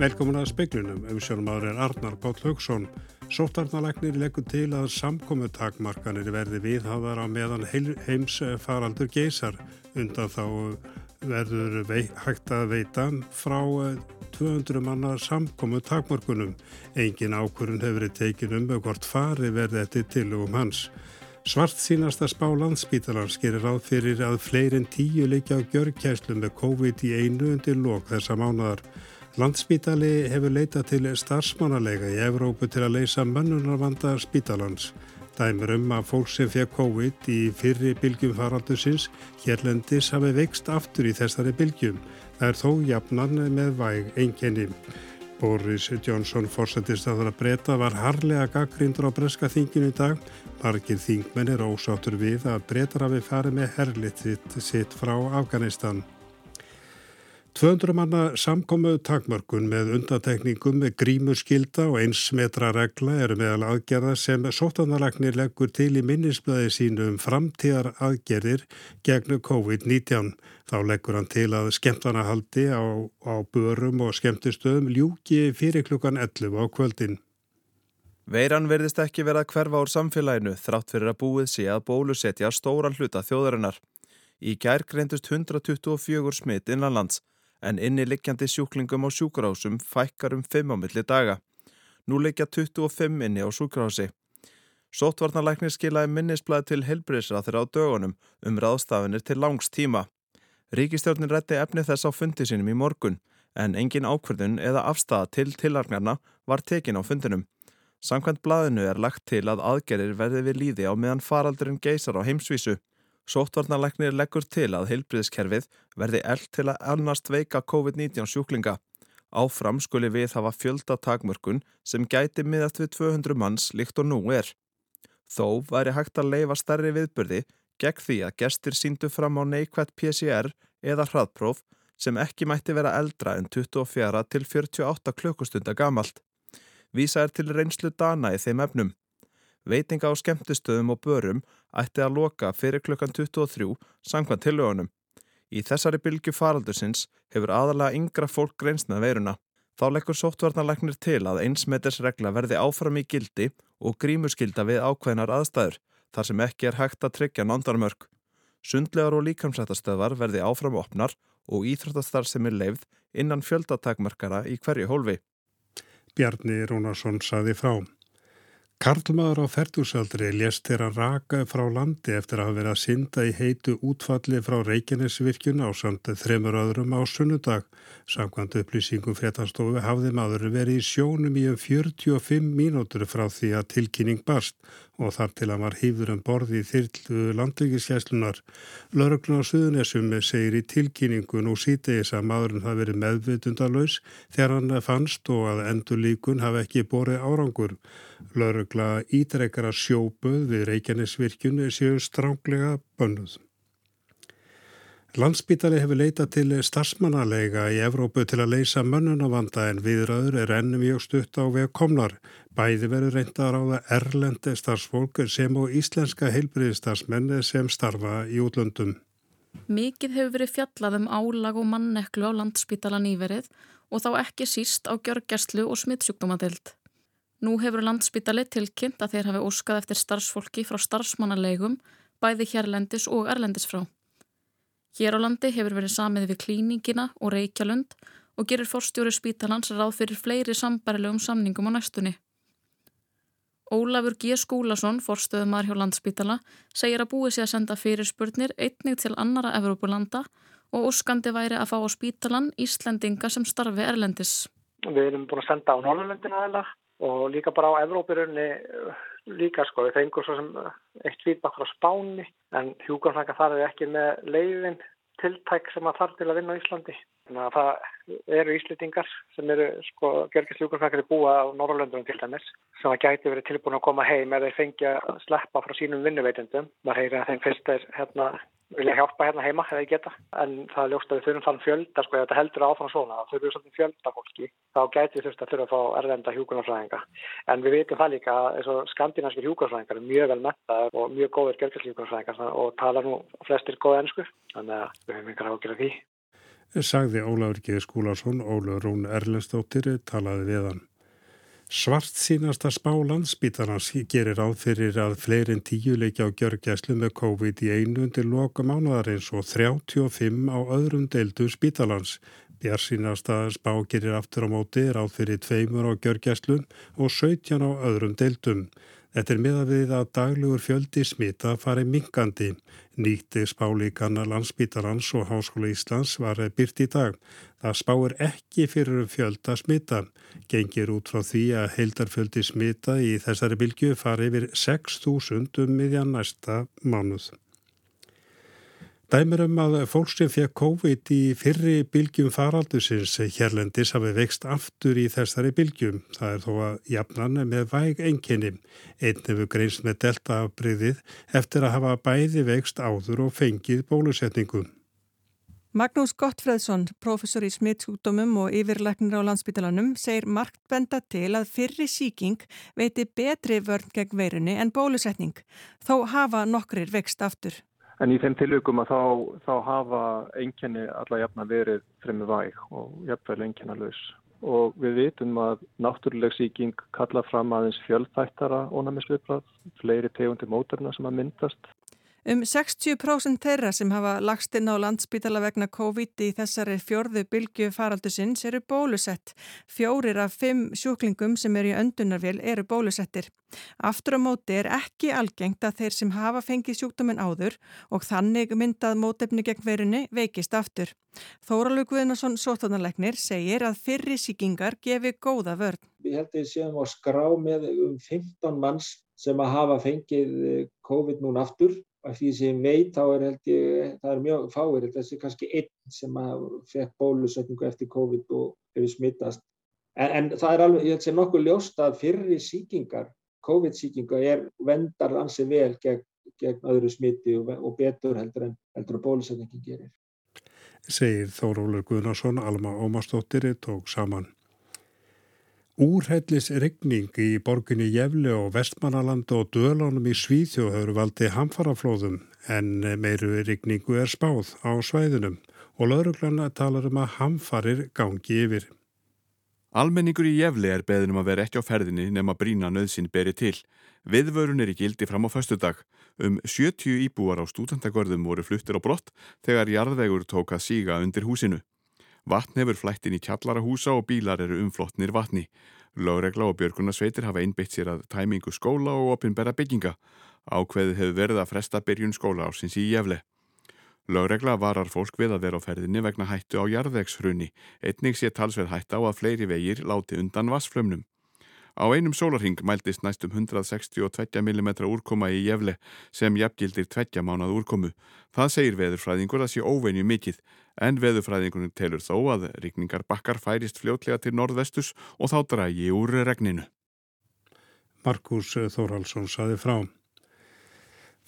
Velkomin að speiklunum, umsjónumadur er Arnar Páll Haugsson. Sóttarnalæknir leggur til að samkomu takmarkanir verði viðhafðar á meðan heims faraldur geysar. Undan þá verður hægt að veita frá 200 manna samkomu takmarkunum. Engin ákurinn hefur verið tekin um hvort fari verði þetta tilugum hans. Svart sínasta spá landsbítalans gerir ráð fyrir að fleirin tíu leikja á gjörgæslu með COVID í einu undir lok þessa mánadar. Landspítali hefur leitað til starfsmannalega í Evrópu til að leysa mönnunarvanda spítalans. Dæmur um að fólk sem fekk COVID í fyrri bylgjum faraldusins hérlendis hafi veikst aftur í þessari bylgjum. Það er þó jafnan með væg einkenni. Boris Johnson fórsættist að það að breyta var harlega gaggrindur á breska þinginu í dag. Margir þingmenn er ósáttur við að breytar hafi farið með herlit sitt frá Afganistan. 200 manna samkomu takmörkun með undatekningum með grímurskilda og eins metra regla eru meðal aðgerða sem sótanalagnir leggur til í minnisblöði sínu um framtíðar aðgerðir gegn COVID-19. Þá leggur hann til að skemmtanahaldi á, á börum og skemmtistöðum ljúki fyrir klukkan 11 á kvöldin. Veiran verðist ekki vera hverfa úr samfélaginu þrátt fyrir að búið sé að bólusetja stóran hluta þjóðarinnar. Í gær greindust 124 smitt innanlands en inni liggjandi sjúklingum á sjúkrahásum fækkar um 5 á milli daga. Nú liggja 25 inni á sjúkrahási. Sótvarnalæknir skilaði minnisblæði til helbriðsraþir á dögunum um ráðstafinir til langs tíma. Ríkistjórnin rétti efni þess á fundi sínum í morgun en engin ákverðun eða afstæða til tillarnarna var tekin á fundinum. Samkvæmt blaðinu er lagt til að aðgerir verði við líði á meðan faraldurinn geysar á heimsvísu. Sóttvarnarlegnir leggur til að heilbriðskerfið verði eld til að annast veika COVID-19 sjúklinga. Áfram skuli við hafa fjölda takmörkun sem gæti miðast við 200 manns líkt og nú er. Þó væri hægt að leifa starri viðbyrði gegn því að gestir síndu fram á neikvægt PCR eða hraðpróf sem ekki mætti vera eldra en 24 til 48 klukkustunda gamalt. Vísa er til reynslu dana í þeim efnum. Veitinga á skemmtistöðum og börum ætti að loka fyrir klukkan 23 sangvað tilögunum. Í þessari bylgu faraldusins hefur aðalega yngra fólk greinst með veiruna. Þá leggur sóttvarnarleiknir til að einsmetersregla verði áfram í gildi og grímuskilda við ákveðnar aðstæður þar sem ekki er hægt að tryggja nándarmörk. Sundlegar og líkamsættastöðvar verði áfram opnar og íþróttastar sem er leifð innan fjöldatakmarkara í hverju hólfi. Bjarni Rónarsson saði frá. Karlmaður á færtúsaldri lést þeirra raka frá landi eftir að hafa verið að synda í heitu útfalli frá Reykjanesvirkjun á samt þremur öðrum á sunnudag. Samkvæmt upplýsingum fréttastofu hafði maður verið í sjónum í um 45 mínútur frá því að tilkynning barst og þar til að var hýfður um borði í þyrlu landvíkiskeslunar. Lörglun á Suðunessum segir í tilkynningun og sítegis að maðurinn hafi verið meðvitundalös þegar hann fannst og að endur líkun hafi ekki borið árangur. Lörgla ítrekkara sjóbuð við Reykjanesvirkjun séu stránglega bönnuð. Landsbítali hefur leitað til starfsmannalega í Evrópu til að leysa mönnunavanda en viðröður er ennum mjög stutt á veg komnar. Bæði verður reynda að ráða erlendi starfsfólk sem og íslenska heilbriðistarsmenn sem starfa í útlöndum. Mikið hefur verið fjallað um álag og manneklu á landsbítala nýverið og þá ekki síst á gjörgjastlu og smittsjúkdómadild. Nú hefur landsbítali tilkynnt að þeir hafi óskað eftir starfsfólki frá starfsmannalegum bæði hérlendis og erlendis frá. Hér á landi hefur verið samið við klíningina og reykjalund og gerir forstjóri spítalans ráð fyrir fleiri sambarilegum samningum á næstunni. Ólafur G. Skúlason, forstöðumar hjá landsbítala, segir að búið sé að senda fyrirspurnir einnig til annara Evrópulanda og óskandi væri að fá á spítalan Íslendinga sem starfi erlendis. Við erum búin að senda á Norrlöndina eða og líka bara á Evrópurunni líka sko, við fengum svo sem eh, eitt feedback frá Spáni en hjúkarfrækka þar er ekki með leiðin tiltæk sem að þarf til að vinna á Íslandi. Þannig að það eru Íslitingar sem eru sko gergist hjúkarfrækkari búa á Norrlöndunum til dæmis sem að gæti verið tilbúin að koma heim eða þeir fengja sleppa frá sínum vinnuveitendum. Það heyri að þeim fyrst er hérna vilja hjálpa hérna heima eða geta. En það er ljóst að við þurfum þann fjölda sko, ef þetta heldur áfram svona, þá þurfum svolítið fjölda fólki, þá gæti við þurft að þurfa að fá erlenda hjúkunarsfræðinga en við veitum það líka að skandinávskir hjúkunarsfræðingar er mjög vel mettaður og mjög góðir gerðkjölds hjúkunarsfræðingar og tala nú flestir góð ennsku, þannig að við höfum yngar ágjörða því. Sagði Ólafur G. Skúlason, Ólafur Rún Erlendstóttir talaði við hann. Svart sínasta spá landsbítarnas gerir áð fyrir að fleirin tíu leikja á gjörgæslu með COVID í einu undir loka mánuðarins og 35 á öðrum deildu spítalans. Bjart sínasta spá gerir aftur á móti ráð fyrir tveimur á gjörgæslu og 17 á öðrum deildum. Þetta er miða við að daglugur fjöldi smita fari minkandi. Nýtti spálíkan landsbítarans og Háskóla Íslands var byrt í dag. Það spáir ekki fyrir fjölda smita. Gengir út frá því að heildarfjöldi smita í þessari bylgu fari yfir 6.000 um miðjan næsta mánuð. Dæmir um að fólk sem fekk COVID í fyrri bylgjum faraldusins hérlendis hafi vext aftur í þessari bylgjum. Það er þó að jafnan með væg enginni. Einn hefur greins með deltaafbryðið eftir að hafa bæði vext áður og fengið bólusetningu. Magnús Gottfredsson, professor í smittsúkdómum og yfirleiknir á landsbytalanum, segir margt benda til að fyrri síking veiti betri vörn gegn veirunni en bólusetning. Þó hafa nokkrir vext aftur. En í þeim tilvíkum að þá, þá hafa enginni alla jafna verið fremið væg og jafnvel enginna laus. Og við vitum að náttúruleg síking kalla fram aðeins fjöldþættara ónæmisviðbrað, fleiri tegundir móturna sem að myndast. Um 60% þeirra sem hafa lagst inn á landsbítala vegna COVID í þessari fjörðu bylgu faraldusins eru bólusett. Fjórir af fimm sjúklingum sem eru í öndunarvél eru bólusettir. Aftur á móti er ekki algengt að þeir sem hafa fengið sjúkdóminn áður og þannig myndað mótefni gegn verunni veikist aftur. Þóraldur Guðnarsson Sótarnarleiknir segir að fyrri síkingar gefi góða vörn. Við heldum séum á skrá með um 15 manns sem að hafa fengið COVID núna aftur og því sem veit þá er held ég, það er mjög fáir, þessi kannski einn sem fekk bólusetningu eftir COVID og hefur smittast. En, en það er alveg, ég held sem nokkuð ljóst að fyrri síkingar, COVID-síkingar er vendar ansi vel gegn, gegn öðru smitti og, og betur heldur en heldur að bólusetningin gerir. Segir Þórólur Guðnarsson, Alma Ómarsdóttir tók saman. Úrhellis regning í borginni Jefli og Vestmannaland og Dölunum í Svíþjóð hefur valdið hamfaraflóðum en meiru regningu er spáð á svæðunum og lauruglanna talar um að hamfarir gangi yfir. Almenningur í Jefli er beðinum að vera ekki á ferðinni nema brína nöðsinn beri til. Viðvörun er í gildi fram á föstudag. Um 70 íbúar á stúdentagörðum voru fluttir á brott þegar jarðvegur tók að síga undir húsinu. Vatn hefur flætt inn í kjallara húsa og bílar eru umflottnir vatni. Láregla og björgunarsveitir hafa einbeitt sér að tæmingu skóla og opinbera bygginga. Ákveðið hefur verið að fresta byrjun skóla ársins í jefle. Láregla varar fólk við að vera á ferðinni vegna hættu á jarðvegshrunni. Einnig sé talsveð hætt á að fleiri vegir láti undan vassflömnum. Á einum sólarhing mæltist næstum 162 mm úrkoma í jefle sem jafngildir tveggja mánað úrkomu. Það segir veðurfræðingur að sé óvenju mikill en veðurfræðingunum telur þó að rikningar bakkar færist fljótlega til norðvestus og þá drægi úr regninu. Markus Þórhalsson saði frá.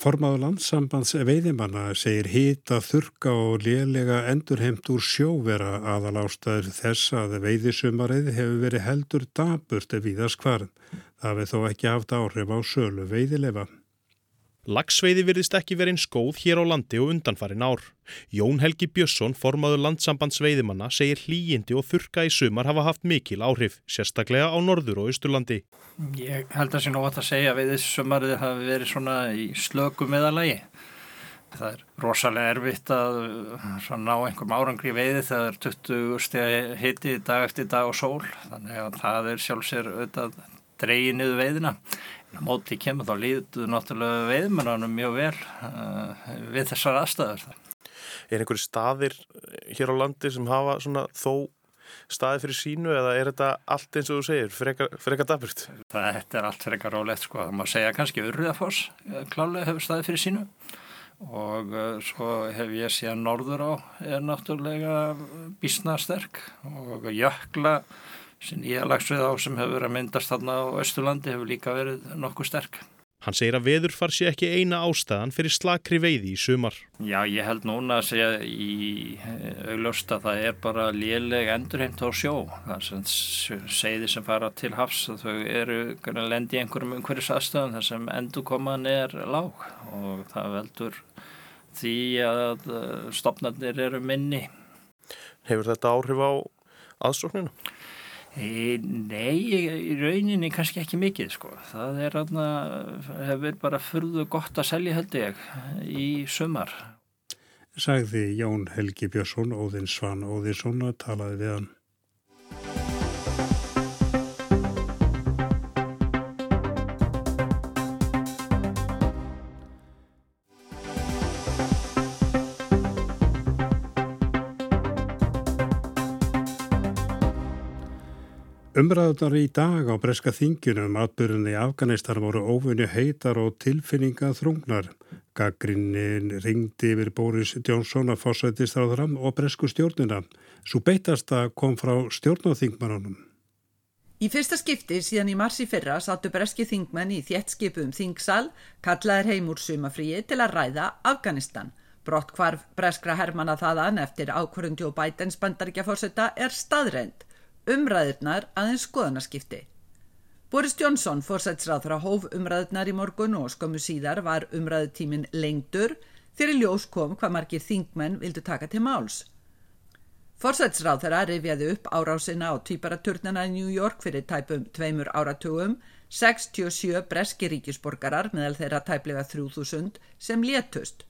Formaður landsambands veiðimanna segir hýta þurka og lélega endurheimt úr sjóvera aðal ástæður þess að veiðisumarið hefur verið heldur daburt við það skvarn. Það við þó ekki haft áhrif á sölu veiðilefa. Lagsveiði virðist ekki verið eins góð hér á landi og undanfarin ár. Jón Helgi Björnsson, formaður landsambandsveiðimanna, segir hlýjindi og þurka í sumar hafa haft mikil áhrif, sérstaklega á norður og austurlandi. Ég held að sé nú að það segja að veiðisumarið hafi verið svona í slöku meðalagi. Það er rosalega erfitt að ná einhverjum árangri veiði þegar það er 20 steg hitti dag eftir dag og sól. Þannig að það er sjálfsér auðvitað dreyið niður veiðina móti kemur þá líður náttúrulega veiðmennanum mjög vel uh, við þessar aðstæður. Er einhverju staðir hér á landi sem hafa svona þó staði fyrir sínu eða er þetta allt eins og þú segir, frekar, daburt? Þetta er allt frekar rólegt sko, það má segja kannski Urriðafoss eh, klálega hefur staði fyrir sínu og uh, svo hef ég séð norður á er náttúrulega bísna sterk og jökla sem nýjalagsvið á sem hefur verið að myndast þarna á Östurlandi hefur líka verið nokkuð sterk. Hann segir að veðurfar sé ekki eina ástæðan fyrir slakri veiði í sumar. Já, ég held núna að segja í eh, augljóst að það er bara léleg endurheimt á sjó. Það er sem segði sem fara til hafs að þau eru lendi í einhverjum umhverjus aðstöðum þar sem endurkoman er lág og það veldur því að eh, stopnarnir eru minni. Hefur þetta áhrif á aðsókninu? Nei, í rauninni kannski ekki mikið sko. Það er aðna, hefur bara fyrðu gott að selja held ég í sumar. Sagði Jón Helgi Björnsson, Óðinn Svan Óðinsson að talaði við hann. Umræðunar í dag á breska þingjunum atbyrjunni í Afganistan voru óvinni heitar og tilfinninga þrungnar. Gaggrinnin ringdi yfir Boris Johnson að fórsættist á þram og bresku stjórnina. Svo beitasta kom frá stjórnáþingmannunum. Í fyrsta skipti síðan í marsi fyrra sattu breski þingmenn í þéttskipum þingsal, kallaðir heim úr sumafríi til að ræða Afganistan. Brott hvarf breskra hermana þaðan eftir ákvörðundi og bætens bandaríkja fórsetta er staðreind umræðirnar aðeins skoðanaskipti. Boris Johnson fórsætsrað frá hóf umræðirnar í morgun og skömmu síðar var umræðutímin lengdur þegar ljós kom hvað margir þingmenn vildu taka til máls. Fórsætsráð þeirra rifjaði upp árásina á týparaturnana í New York fyrir tæpum tveimur áratugum, 67 breski ríkisborgarar meðal þeirra tæplega 3000 sem létust.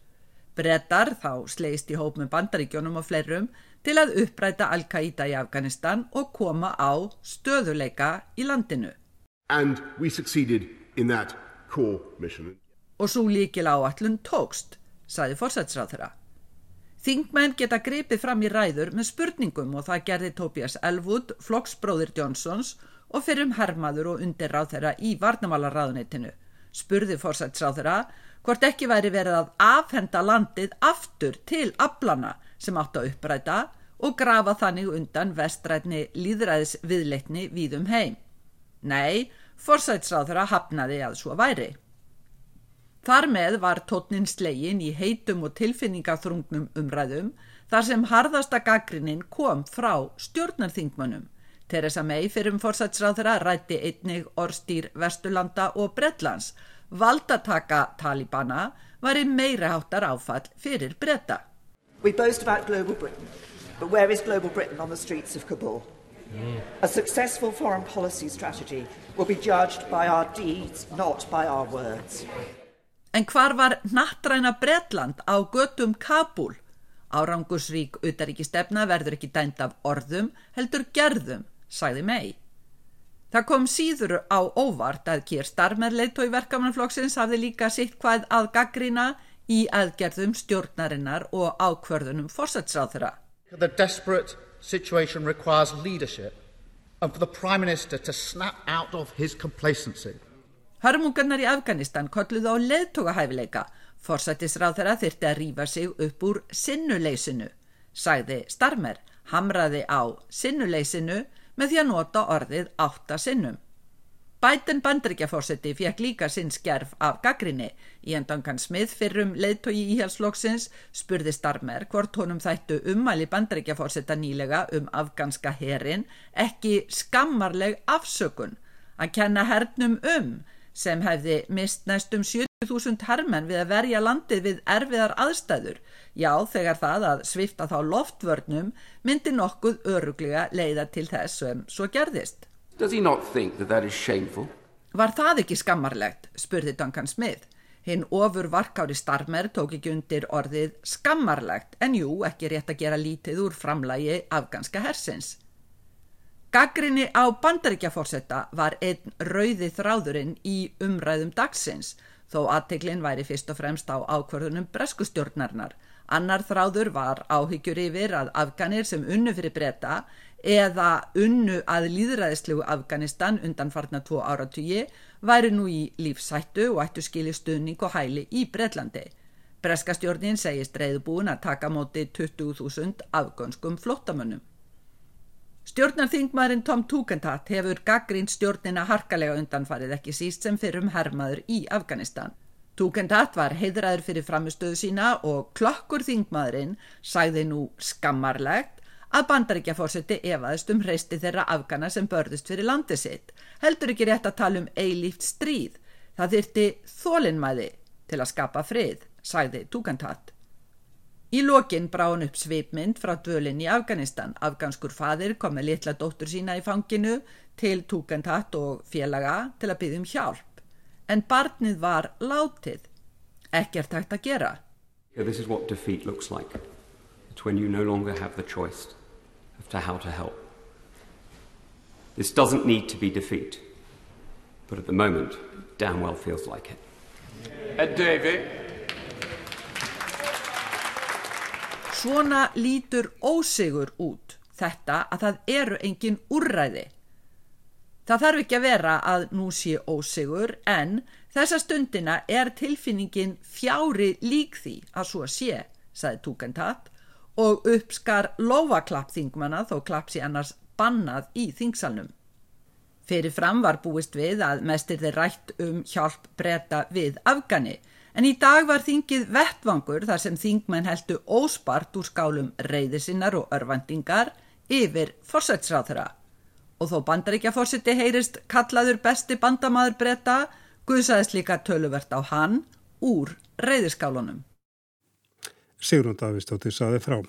Brettar þá sleist í hóp með bandaríkjónum og fleirum til að uppræta Al-Qaida í Afganistan og koma á stöðuleika í landinu. Og svo líkil áallun tókst, saði fórsætsráð þeirra. Þingmenn geta gripið fram í ræður með spurningum og það gerði Tobias Elwood, flokksbróðir Johnsons og fyrir um hermaður og undirráð þeirra í varnamálaráðuneytinu. Spurði fórsætsráð þeirra hvort ekki væri verið að afhenda landið aftur til aflana sem átt að uppræta og grafa þannig undan vestrætni líðræðis viðleitni víðum heim. Nei, forsætsráðra hafnaði að svo væri. Þar með var tótnin slegin í heitum og tilfinningaþrungnum umræðum þar sem harðasta gaggrinnin kom frá stjórnarþingmönnum. Teresa May fyrir um forsætsráðra rætti einnig orstýr Vesturlanda og Bretlands. Valdataka Talibana var í meira háttar áfall fyrir bretta. We boast about global Britain, but where is global Britain on the streets of Kabul? Mm. A successful foreign policy strategy will be judged by our deeds, not by our words. En hvar var nattræna Bretland á göttum Kabul? Árangusrík utaríkistefna verður ekki dænt af orðum, heldur gerðum, sagði mei. Það kom síður á óvart að Kier Starmer leitt og í verkamannflokksins hafði líka sitt hvað að gaggrina í aðgerðum stjórnarinnar og ákvörðunum fórsætsráðra. The desperate situation requires leadership and for the Prime Minister to snap out of his complacency. Hörmungarnar í Afganistan kolluðu á leðtogahæfileika. Forsættisráðara þyrti að rýfa sig upp úr sinnuleysinu, sagði Starmer, hamraði á sinnuleysinu með því að nota orðið átta Bæten bandryggjafórseti fekk líka sinn skerf af gaggrinni. Í endangan smið fyrrum leiðtogi íhjálpsflokksins spurði Starmer hvort honum þættu ummæli bandryggjafórseta nýlega um afganska herin ekki skammarleg afsökun að kenna hernum um sem hefði mist næstum 70.000 hermenn við að verja landið við erfiðar aðstæður. Já, þegar það að svifta þá loftvörnum myndi nokkuð öruglega leiða til þess sem svo gerðist. Var það ekki skammarlegt, spurði Duncan Smith. Hinn ofur varkári starmer tók ekki undir orðið skammarlegt en jú ekki rétt að gera lítið úr framlægi afganska hersins. Gaggrinni á bandaríkjaforsetta var einn rauði þráðurinn í umræðum dagsins þó aðteglinn væri fyrst og fremst á ákvörðunum breskustjórnarnar. Annar þráður var áhyggjur yfir að afganir sem unnu fyrir breyta eða unnu að líðræðislegu Afganistan undan farna tvo áratugi væri nú í lífsættu og ættu skili stuðning og hæli í Breitlandi. Breskastjórnin segist reyðbúin að taka móti 20.000 afgönskum flottamönnum. Stjórnarþingmaðurinn Tom Tugendhat hefur gaggrín stjórnina harkalega undanfarið ekki síst sem fyrir um hermaður í Afganistan. Tugendhat var heiðræður fyrir framistöðu sína og klokkur þingmaðurinn sæði nú skammarlegt að bandaríkjafórseti efaðist um hreisti þeirra afgana sem börðust fyrir landi sitt. Heldur ekki rétt að tala um eilíft stríð. Það þyrti þólinnmæði til að skapa frið, sagði Tugendhat. Í lokin brá hann upp svipmynd frá dvölinn í Afganistan. Afganskur fadir kom með litla dóttur sína í fanginu til Tugendhat og félaga til að byggja um hjálp. En barnið var látið. Ekkert hægt að gera. This is what defeat looks like. It's when you no longer have the choice of to how to help. This doesn't need to be defeat, but at the moment, damn well feels like it. Ed David. Svona lítur ósigur út þetta að það eru engin úrræði. Það þarf ekki að vera að nú sé ósigur en þessa stundina er tilfinningin fjári lík því að svo sé, saði Tugendhat og uppskar lofaklapp þingmanna þó klapps í annars bannað í þingsalnum. Fyrir fram var búist við að mestir þeir rætt um hjálp breyta við Afgani en í dag var þingið vettvangur þar sem þingmenn heldu óspart úr skálum reyðisinnar og örvendingar yfir forsætsráþura. Og þó bandaríkja fórsiti heyrist kallaður besti bandamaður breyta guðsaðist líka töluvert á hann úr reyðiskálunum. Sigrun Davistóttir saði frá.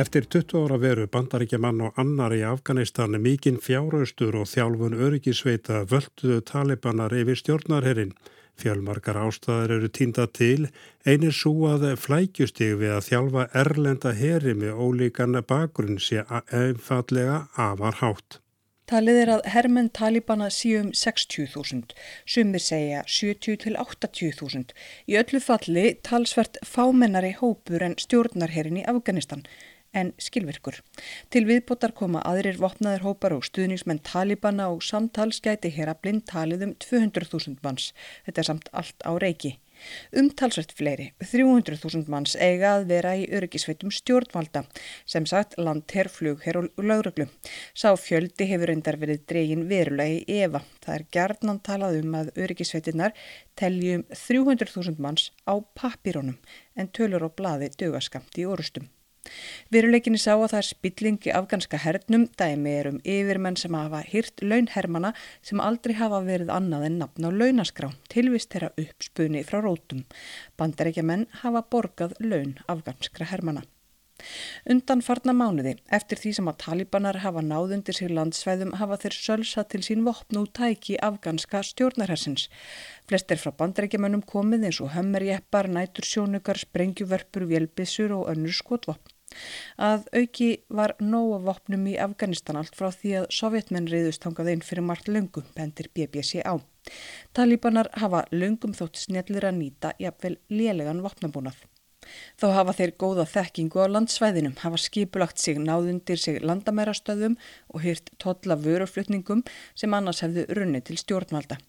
Eftir 20 ára veru bandaríkjaman og annar í Afganistan mikinn fjáraustur og þjálfun öryggisveita völduðu talibanar yfir stjórnarherrin. Fjölmarkar ástæðar eru týnda til, einir svo að flækjustig við að þjálfa erlenda herri með ólíkan bakgrunn sé einfallega afar hátt. Talið er að hermenn talibana síum 60.000, sumir segja 70-80.000. Í öllu falli talsvert fámennari hópur en stjórnarherin í Afganistan en skilvirkur. Til viðbótar koma aðrir vopnaður hópar og stuðningsmenn talibana og samtalsgæti hér að blind talið um 200.000 manns. Þetta er samt allt á reiki. Umtalsvært fleiri, 300.000 manns eiga að vera í öryggisveitum stjórnvalda, sem sagt landherr, flugherr og lauruglu. Sá fjöldi hefur endar verið dregin verulega í Eva. Það er gerðnan talað um að öryggisveitinnar teljum 300.000 manns á papírónum en tölur og blaði dögaskamt í orustum. Veruleikinni sá að það er spillingi afganska hernum, dæmi er um yfirmenn sem hafa hyrt launhermana sem aldrei hafa verið annað en nafn á launaskrá, tilvist þeirra uppspunni frá rótum. Bandarækja menn hafa borgað laun afganskra hermana. Undan farna mánuði, eftir því sem að talibanar hafa náðundir sér landsvæðum hafa þeir sölsa til sín vopn og tæki afganska stjórnarhersins. Flest er frá bandarækjamönnum komið eins og hömmerjeppar, nætur sjónukar, sprengjuverpur, vélbissur og önnur skotvopn. Að auki var nóga vopnum í Afganistan allt frá því að sovjetmenn reyðust hangað einn fyrir margt löngum, bendir BBC á. Talibanar hafa löngum þótt snjallir að nýta jafnvel lélegan vopnabúnað. Þá hafa þeir góða þekkingu á landsvæðinum, hafa skipulagt sig náðundir sig landamærastöðum og hyrt totla vöruflutningum sem annars hefðu runni til stjórnvalda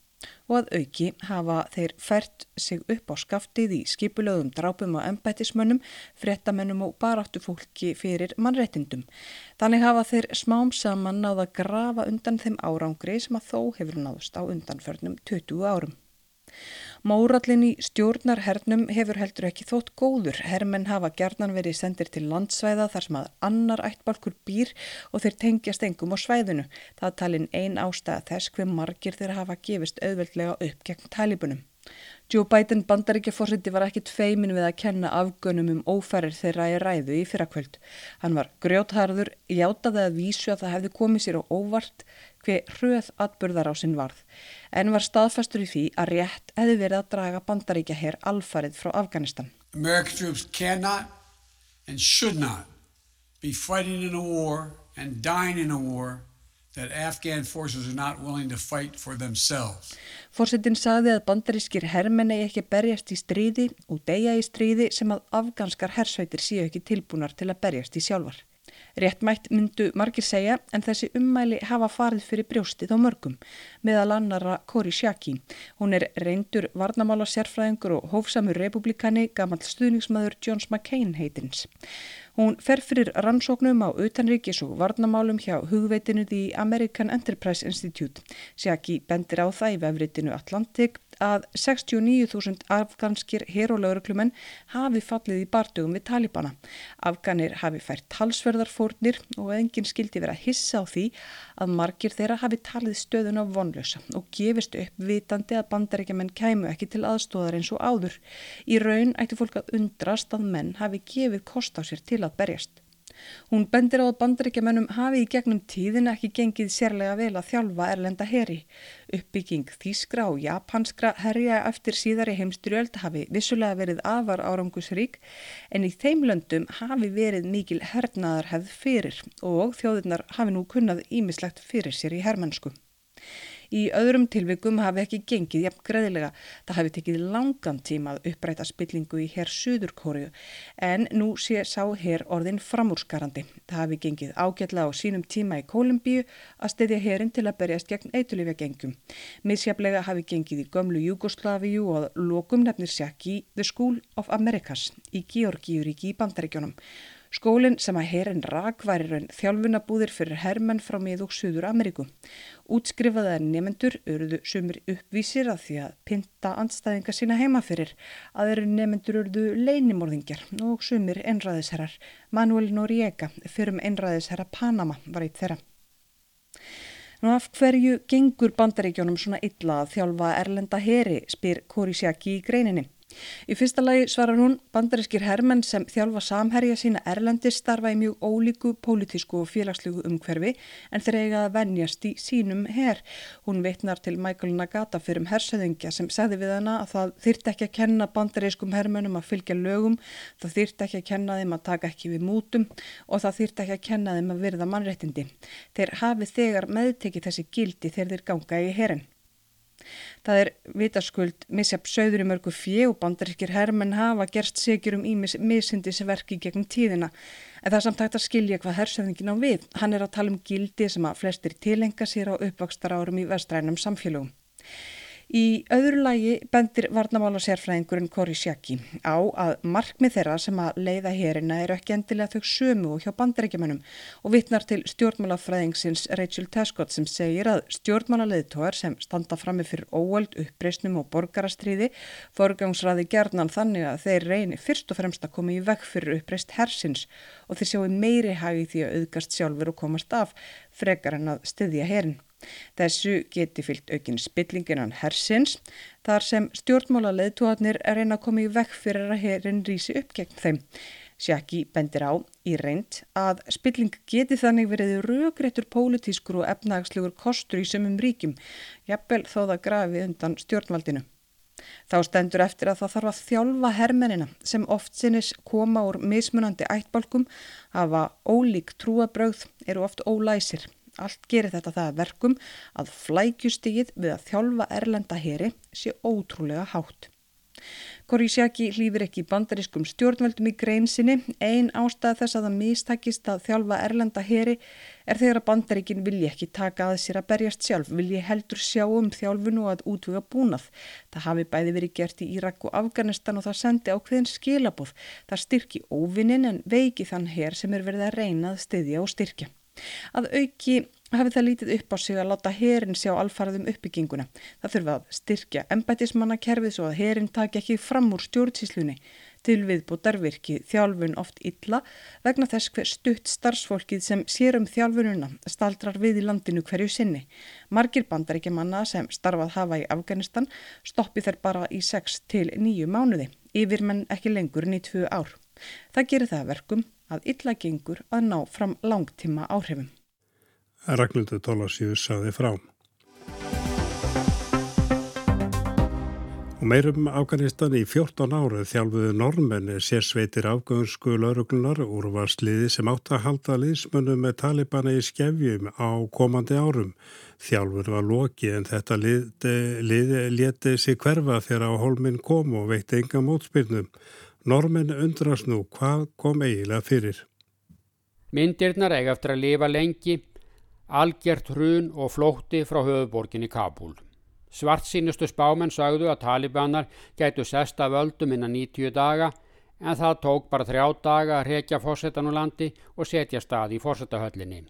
og að auki hafa þeir fært sig upp á skaftið í skipulöðum drápum og embætismönnum, frettamennum og baráttu fólki fyrir mannrettindum. Þannig hafa þeir smám saman náða grafa undan þeim árangri sem að þó hefur náðust á undanförnum 20 árum. Mórallin í stjórnarhernum hefur heldur ekki þótt góður. Hermenn hafa gerðnan verið sendir til landsvæða þar sem að annar ættbalkur býr og þeir tengjast engum á svæðinu. Það talin ein ástæða þess hver margir þeir hafa gefist auðveldlega upp gegn talibunum. Joe Biden bandaríkjaforsiti var ekkit feimin við að kenna afgönum um ófærir þeirra í ræðu í fyrrakvöld. Hann var grjótharður, játaði að vísu að það hefði komið sér á óvart hver hröð atburðar á sinn varð en var staðfastur í því að rétt hefði verið að draga bandaríkja hér alfarið frá Afganistan. American troops cannot and should not be fighting in a war and dying in a war Fórsetin saði að bandarískir hermenni ekki berjast í stríði og deyja í stríði sem að afganskar hersveitir séu ekki tilbúnar til að berjast í sjálfar. Réttmætt myndu margir segja en þessi ummæli hafa farið fyrir brjóstið á mörgum meðal annara Kori Shaki. Hún er reyndur varnamála sérfræðingur og hófsamur republikani gammal stuðningsmaður Johns McCain heitins. Hún fer fyrir rannsóknum á utanríkis og varnamálum hjá hugveitinu því American Enterprise Institute. Sjaki bendir á það í vefritinu Atlantic að 69.000 afganskir herólaugruklumenn hafi fallið í bardugum við Talibana. Afganir hafi fært talsverðarfórnir og enginn skildi vera hissa á því að margir þeirra hafi talið stöðun á vonlösa og gefist upp vitandi að bandaríkjaman kæmu ekki til aðstóðar eins og áður. Í raun ætti fólk að undrast að menn hafi gefið kost á sér til að berjast. Hún bendir á að bandaríkjamennum hafi í gegnum tíðin ekki gengið sérlega vel að þjálfa erlenda heri. Uppbygging þýskra og japanskra herja eftir síðari heimstyrjöld hafi vissulega verið afar árangusrík en í þeim löndum hafi verið mikil hernaðarhefð fyrir og þjóðurnar hafi nú kunnað ímislegt fyrir sér í hermennsku. Í öðrum tilvikum hafi ekki gengið jafn greiðilega. Það hafi tekið langan tíma að uppræta spillingu í herr Suðurkóriu en nú sé sá herr orðin framúrskarandi. Það hafi gengið ágætla á sínum tíma í Kólumbíu að stedja herrin til að berjast gegn eitulifja gengum. Misjaflega hafi gengið í gömlu Júgoslavíu og lokum nefnir Sjaki The School of Americas í Georgíuríki í Bandaríkjónum. Skólinn sem að herin rak var í raun þjálfunabúðir fyrir hermenn frá mið og Suður Ameríku. Útskrifaðar nefendur urðu sumir uppvísir að því að pinta andstæðinga sína heima fyrir að þeirri nefendur urðu leinimorðingjar og sumir einræðisherrar. Manuel Noriega fyrir um einræðisherra Panama var eitt þeirra. Nú af hverju gengur bandaríkjónum svona illa að þjálfa erlenda heri spyr Kori Sjaki í greininni. Í fyrsta lagi svarar hún bandarískir hermenn sem þjálfa samherja sína erlendis starfa í mjög ólíku pólitísku og félagslegu umhverfi en þeir eiga að venjast í sínum herr. Hún veitnar til Michael Nagata fyrir um hersöðingja sem segði við hana að það þýrt ekki að kenna bandarískum hermennum að fylgja lögum, það þýrt ekki að kenna þeim að taka ekki við mútum og það þýrt ekki að kenna þeim að virða mannréttindi. Þeir hafi þegar meðtekið þessi gildi þegar þeir ganga í herrin. Það er vitaskuld misjap söður í mörgu fjö og bandaríkir hermenn hafa gerst segjur um ímis misindisverki gegn tíðina. En það er samt hægt að skilja hvað hersöðingin á við. Hann er að tala um gildi sem að flestir tilenga sér á uppvakstar árum í vestrænum samfélögum. Í öðru lagi bendir varnamála sérfræðingurinn Kori Sjaki á að markmið þeirra sem að leiða hérina eru ekki endilega þau sömu hjá bandarækjumannum og vittnar til stjórnmálafræðingsins Rachel Tescott sem segir að stjórnmálaleiðtóar sem standa frammi fyrir óöld, uppreysnum og borgarastriði forgangsraði gerðnan þannig að þeir reyni fyrst og fremst að koma í veg fyrir uppreist hersins og þeir sjáu meiri hagi því að auðgast sjálfur og komast af frekar en að styðja herin. Þessu geti fyllt aukinn spillinginan hersins þar sem stjórnmála leðtúarnir er reyna að koma í vekk fyrir að herin rýsi upp gegn þeim. Sjaki bendir á í reynd að spilling geti þannig verið rögréttur pólitískur og efnagslegur kostur í sömum ríkjum, jafnvel þó það grafi undan stjórnvaldinu. Þá stendur eftir að það þarf að þjálfa hermennina sem oft sinnis koma úr mismunandi ættbalkum, hafa ólík trúabröð, eru oft ólæsir. Allt gerir þetta það verkum að flækjustigið við að þjálfa erlenda heri sé ótrúlega hátt. Korísjaki hlýfir ekki bandarískum stjórnveldum í greinsinni. Einn ástæð þess að það mistakist að þjálfa erlenda heri er þegar að bandaríkin vilji ekki taka að sér að berjast sjálf, vilji heldur sjá um þjálfun og að útvöga búnað. Það hafi bæði verið gert í Írak og Afganistan og það sendi ákveðin skilabóð. Það styrki óvinnin en veiki þann her sem er verið að reyna að styðja og styrkja. Að auki hafi það lítið upp á sig að láta herin sjá alfarðum uppbygginguna. Það þurfa að styrkja embætismannakerfið svo að herin taki ekki fram úr stjórnsíslunni til viðbútarvirki þjálfun oft illa vegna þess hver stutt starfsfólkið sem sér um þjálfununa staldrar við í landinu hverju sinni. Margir bandaríkja manna sem starfað hafa í Afganistan stoppi þær bara í 6 til 9 mánuði, yfir menn ekki lengur en í 2 ár. Það gerir það verkum að illa gengur að ná fram langtíma áhrifum. Ragnhildur Tólasíus saði frá. Og meirum Afganistan í 14 ára þjálfuðu normenni sérsveitir afgöðunsku lauruglunar úrvarsliði sem átt að halda liðsmönnum með talibana í skefjum á komandi árum. Þjálfur var loki en þetta liði lið, leti sig hverfa þegar á holminn kom og veitti enga mótspyrnum. Normin undrast nú hvað kom eiginlega fyrir. Myndirnar eiga eftir að lifa lengi, algjört hrun og flótti frá höfuborginni Kabul. Svart sínustu spámenn sagðu að talibanar gætu sesta völdum innan 90 daga en það tók bara þrjá daga að rekja fósettan úr landi og setja stað í fósettahöllinni.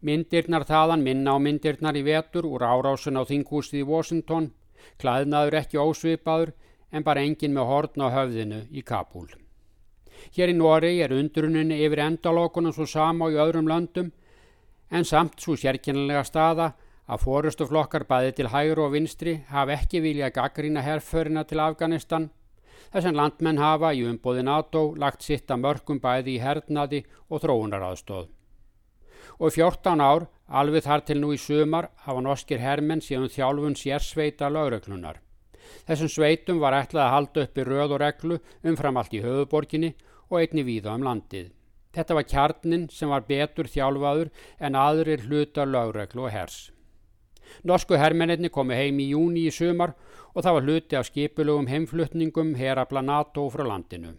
Myndirnar þaðan minna á myndirnar í vetur úr árásun á þinghúsið í Washington, klæðnaður ekki ósvipaður en bara engin með hortn á höfðinu í Kabul. Hér í Nóri er undruninni yfir endalókunum svo sama og í öðrum löndum en samt svo sérkynlega staða að fórustuflokkar bæði til hægur og vinstri hafa ekki viljað gaggrína herrförina til Afganistan þess að landmenn hafa í umbóði NATO lagt sitt að mörgum bæði í hernaði og þróunaraðstóð. Og 14 ár, alveg þar til nú í sumar, hafa norskir hermenn síðan þjálfun sérsveita lauröklunar. Þessum sveitum var ætlað að halda upp í röð og reglu umfram allt í höfuborginni og einni víða um landið. Þetta var kjarnin sem var betur þjálfaður en aðrir hlutar lauröklu og hers. Norsku hermenninni komu heim í júni í sumar og það var hluti af skipulugum heimflutningum herabla NATO frá landinu.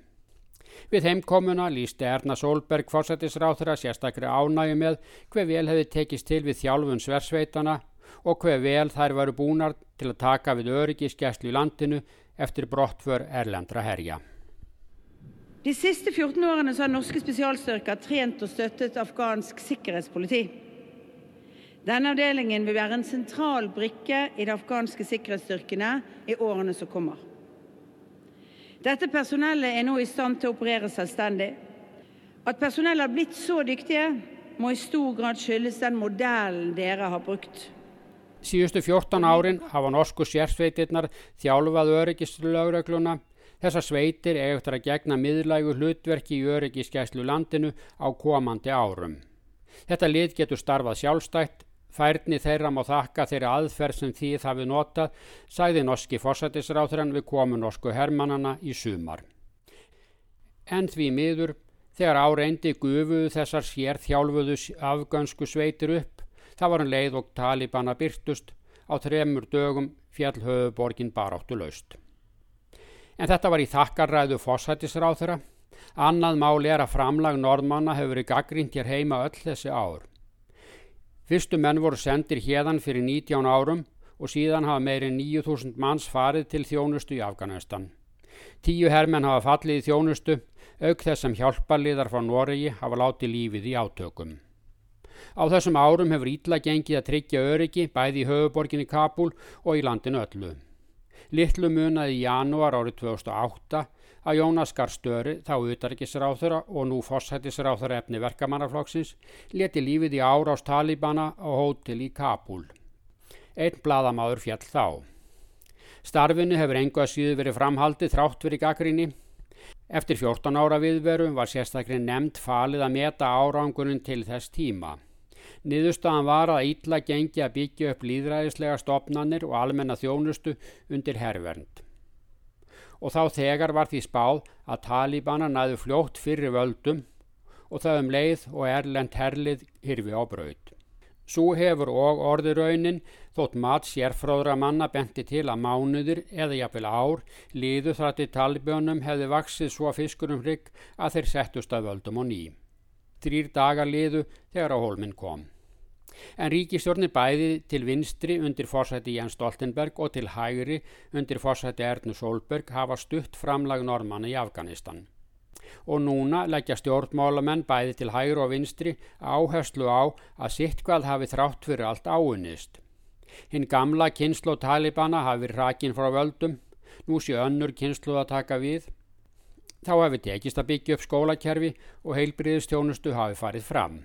Við heimkomuna lísti Erna Solberg fórsættisráþra sérstakri ánægi með hver vel hefði tekist til við þjálfun sversveitana og hver vel þær varu búnar til að taka við öryggisgæslu í landinu eftir brottför erlendra herja. De siste 14 årene har norske spesialstyrker trent og støttet afghansk sikkerhetspoliti. Denne avdelingen vil være en sentral brikke i de afghanske sikkerhetsstyrkene i årene som kommer. Dette personellet er nå i stand til å operere selvstendig. At personellet har blitt så dyktige, må i stor grad skyldes den modellen dere har brukt. Síðustu 14 árin hafa norsku sérsveitirnar þjálfað öryggislaugrögluna. Þessar sveitir eftir að gegna miðlægu hlutverki í öryggiskeslu landinu á komandi árum. Þetta lið getur starfað sjálfstætt Færni þeirra má þakka þeirri aðferð sem því það við notað, sæði norski fórsættisráþurann við komu norsku hermannana í sumar. En því miður, þegar áreyndi gufuðu þessar sér þjálfuðu afgönsku sveitir upp, það var en leið og talibana byrtust, á þremur dögum fjallhauðuborgin baráttu laust. En þetta var í þakkarræðu fórsættisráþura. Annað máli er að framlag norðmanna hefur verið gaggrínt hér heima öll þessi ár. Fyrstu menn voru sendir hérðan fyrir 19 árum og síðan hafa meirinn 9000 manns farið til þjónustu í Afganistan. Tíu herrmenn hafa fallið í þjónustu, auk þess sem hjálparliðar frá Noregi hafa látið lífið í átökum. Á þessum árum hefur Ítla gengið að tryggja öryggi bæði í höfuborginni Kabul og í landinu öllu. Littlu munaði í janúar árið 2008 að Jónas Garstöri, þá utarikisráþura og nú fórsættisráþura efni verkamannarflokksins, leti lífið í árás Talibana á hótel í Kabul. Einn bladamáður fjall þá. Starfinu hefur engu að síðu verið framhaldið þrátt verið gaggrinni. Eftir 14 ára viðveru var sérstaklega nefnd falið að meta árangunin til þess tíma. Niðurstaðan var að ítla gengi að byggja upp líðræðislega stopnannir og almenna þjónustu undir herrvernd og þá þegar var því spáð að talibana næðu fljótt fyrir völdum og það um leið og erlend herlið hirfi á braud. Svo hefur og orðuraunin þótt mat sérfróðra manna benti til að mánuður eða jafnvel ár líðu þar til talibjónum hefði vaksið svo fiskurum hrygg að þeir settust að völdum og ný. Þrýr dagar líðu þegar á holminn kom. En ríkistjórnir bæði til vinstri undir fórsætti Jens Stoltenberg og til hægri undir fórsætti Ernu Solberg hafa stutt framlag normanna í Afganistan. Og núna leggja stjórnmálamenn bæði til hægri og vinstri áherslu á að sittkvæð hafi þrátt fyrir allt áunnist. Hinn gamla kynslu talibana hafi rakin frá völdum, nú sé önnur kynslu að taka við. Þá hefði tekist að byggja upp skólakerfi og heilbriðistjónustu hafi farið fram.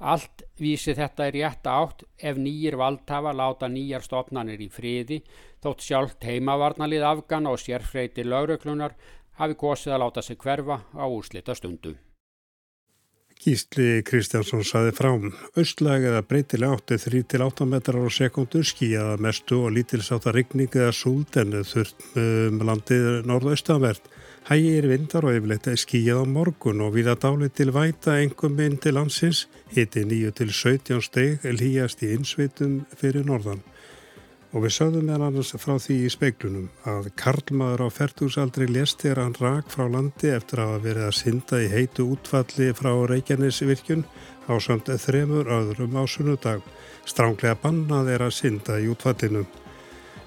Allt vísi þetta í rétta átt ef nýjir valdhafa láta nýjar stopnarnir í friði þótt sjálft heimavarnalið Afgan og sérfreyti lauröklunar hafi kosið að láta sig hverfa á úrslita stundu. Gísli Kristjánsson saði frám. Östlag eða breytileg átti 3-8 metrar á sekundu skíjaða mestu og lítilsáta rigning eða súld en þurft um landið norðaustanvert. Hægir vindar og yfirleitt skíjað á morgun og viða dálit til væta engum inn til landsins, hiti 9-17 steg líjast í insveitum fyrir norðan. Og við sögðum með annars frá því í speiklunum að Karlmaður á færtúsaldri lest þegar hann rak frá landi eftir að hafa verið að synda í heitu útfalli frá Reykjanesvirkjun á samt þremur öðrum á sunnudag. Stránglega bannað er að synda í útfallinu.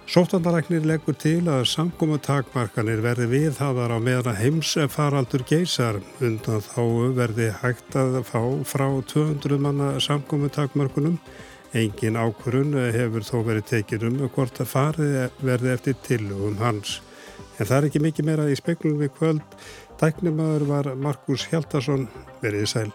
Sóttandaræknir leggur til að samkomu takmarkanir verði viðhafðar á meðan heimsfaraldur geysar undan þá verði hægt að fá frá 200 manna samkomu takmarkunum. Engin ákvörun hefur þó verið tekið um hvort að farið verði eftir tillögum hans. En það er ekki mikið meira í speklunum við kvöld. Dæknumöður var Markus Hjaldarsson verið í sæl.